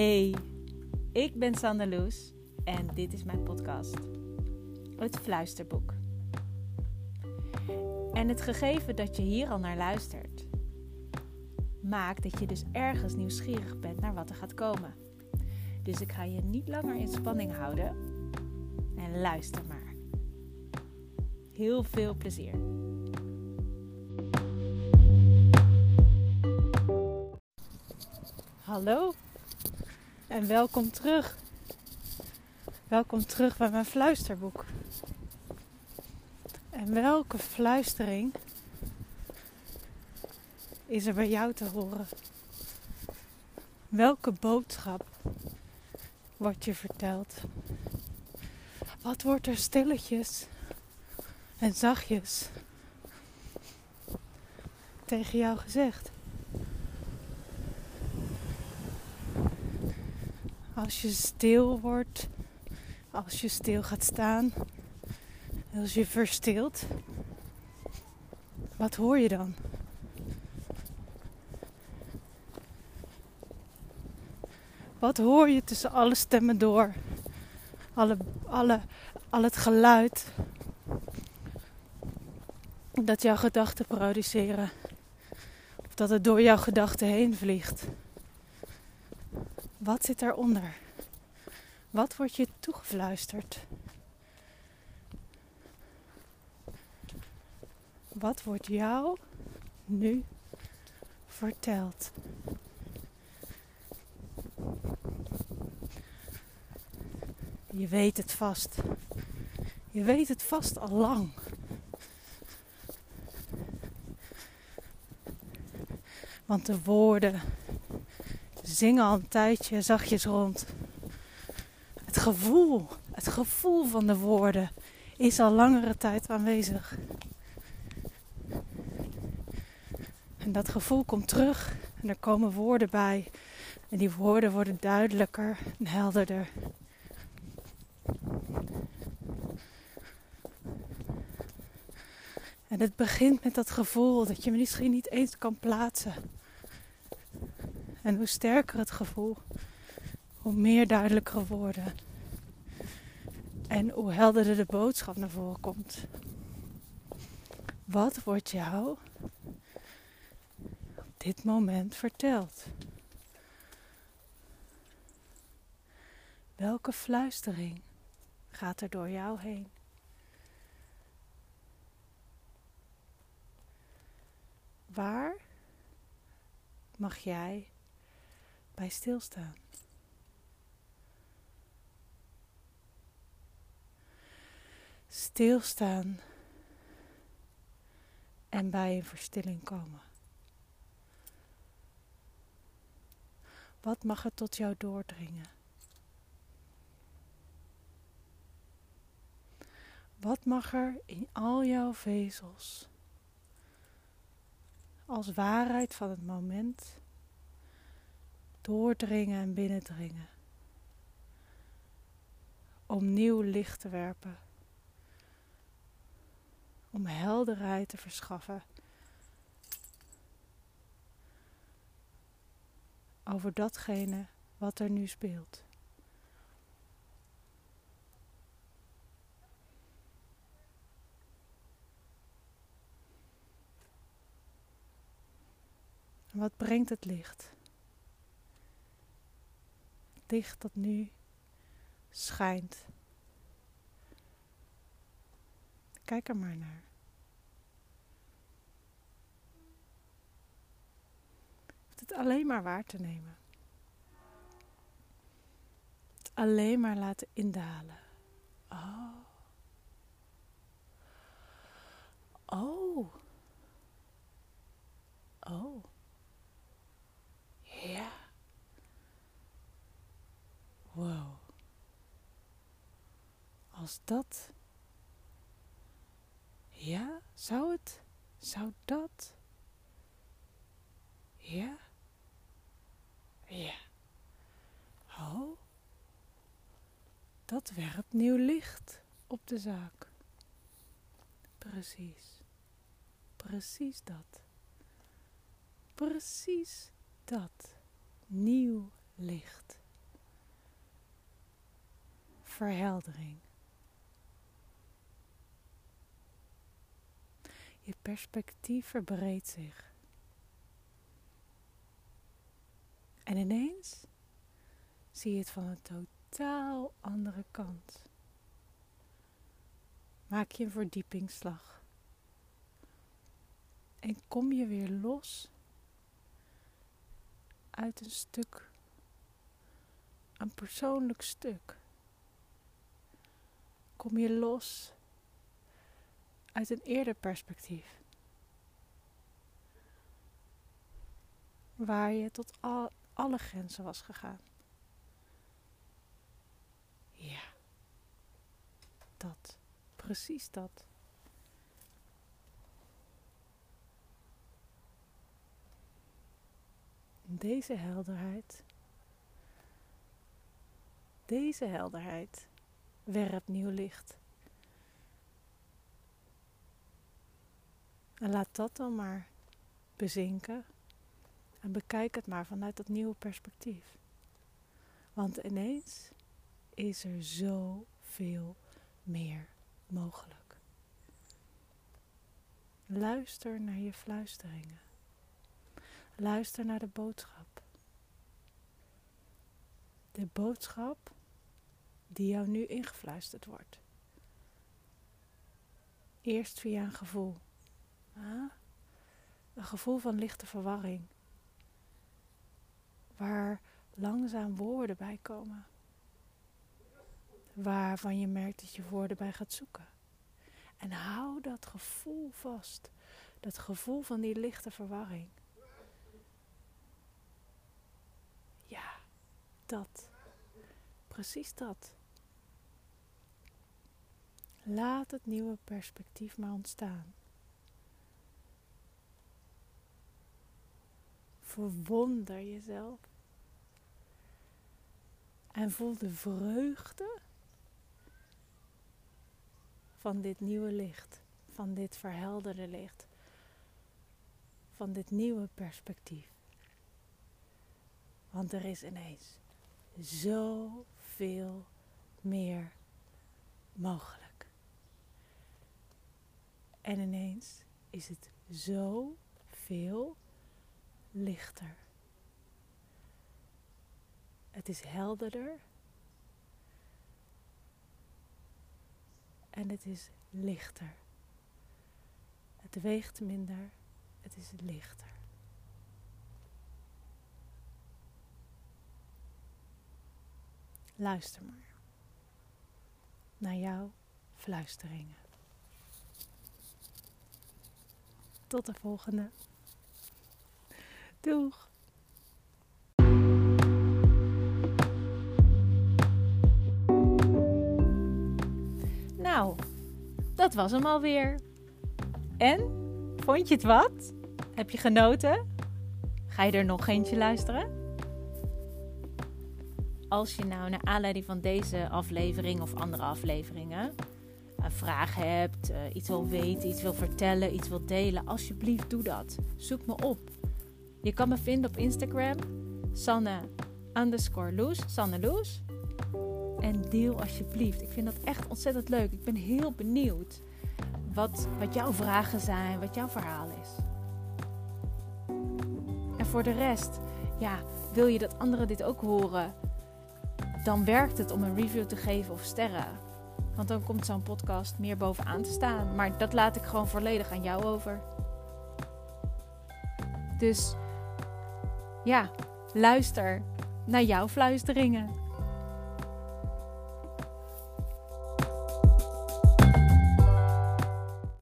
Hey, ik ben Sander Loes en dit is mijn podcast, Het Fluisterboek. En het gegeven dat je hier al naar luistert, maakt dat je dus ergens nieuwsgierig bent naar wat er gaat komen. Dus ik ga je niet langer in spanning houden en luister maar. Heel veel plezier. Hallo en welkom terug. Welkom terug bij mijn fluisterboek. En welke fluistering is er bij jou te horen? Welke boodschap wordt je verteld? Wat wordt er stilletjes en zachtjes tegen jou gezegd? Als je stil wordt, als je stil gaat staan, als je verstilt, wat hoor je dan? Wat hoor je tussen alle stemmen door? Alle, alle, al het geluid dat jouw gedachten produceren. Of dat het door jouw gedachten heen vliegt. Wat zit daaronder? Wat wordt je toegefluisterd? Wat wordt jou nu verteld? Je weet het vast. Je weet het vast al lang. Want de woorden zingen al een tijdje zachtjes rond. Het gevoel, het gevoel van de woorden is al langere tijd aanwezig. En dat gevoel komt terug en er komen woorden bij. En die woorden worden duidelijker en helderder. En het begint met dat gevoel dat je misschien niet eens kan plaatsen. En hoe sterker het gevoel, hoe meer duidelijker woorden. En hoe helderder de boodschap naar voren komt. Wat wordt jou op dit moment verteld? Welke fluistering gaat er door jou heen? Waar mag jij bij stilstaan? Stilstaan en bij een verstilling komen. Wat mag er tot jou doordringen? Wat mag er in al jouw vezels als waarheid van het moment doordringen en binnendringen. Om nieuw licht te werpen. Om helderheid te verschaffen. Over datgene wat er nu speelt. Wat brengt het licht? Licht dat nu schijnt. Kijk er maar naar. Het alleen maar waar te nemen. Het alleen maar laten indalen. Oh. Oh. Ja. Wow. Dat. Ja, zou het? Zou dat? Ja. Ja. Oh. Dat werpt nieuw licht op de zaak. Precies. Precies dat. Precies dat nieuw licht. verheldering. Je perspectief verbreedt zich. En ineens zie je het van een totaal andere kant. Maak je een verdiepingsslag. En kom je weer los uit een stuk, een persoonlijk stuk. Kom je los uit een eerder perspectief. Waar je tot al, alle grenzen was gegaan. Ja, dat, precies dat. Deze helderheid, deze helderheid werpt nieuw licht. En laat dat dan maar bezinken en bekijk het maar vanuit dat nieuwe perspectief. Want ineens is er zoveel meer mogelijk. Luister naar je fluisteringen. Luister naar de boodschap. De boodschap die jou nu ingefluisterd wordt. Eerst via een gevoel. Een gevoel van lichte verwarring. Waar langzaam woorden bij komen. Waarvan je merkt dat je woorden bij gaat zoeken. En hou dat gevoel vast. Dat gevoel van die lichte verwarring. Ja, dat. Precies dat. Laat het nieuwe perspectief maar ontstaan. Verwonder jezelf. En voel de vreugde van dit nieuwe licht, van dit verhelderde licht, van dit nieuwe perspectief. Want er is ineens zoveel meer mogelijk. En ineens is het zo veel lichter. Het is helderder. En het is lichter. Het weegt minder. Het is lichter. Luister maar naar jouw fluisteringen. Tot de volgende. Doeg! Nou, dat was hem alweer. En? Vond je het wat? Heb je genoten? Ga je er nog eentje luisteren? Als je nou naar aanleiding van deze aflevering of andere afleveringen een vraag hebt, uh, iets wil weten, iets wil vertellen, iets wil delen, alsjeblieft doe dat. Zoek me op. Je kan me vinden op Instagram, Sanne underscore Loes, Sanne Loes. En deel alsjeblieft. Ik vind dat echt ontzettend leuk. Ik ben heel benieuwd wat, wat jouw vragen zijn, wat jouw verhaal is. En voor de rest, ja, wil je dat anderen dit ook horen? Dan werkt het om een review te geven of sterren. Want dan komt zo'n podcast meer bovenaan te staan. Maar dat laat ik gewoon volledig aan jou over. Dus ja, luister naar jouw fluisteringen.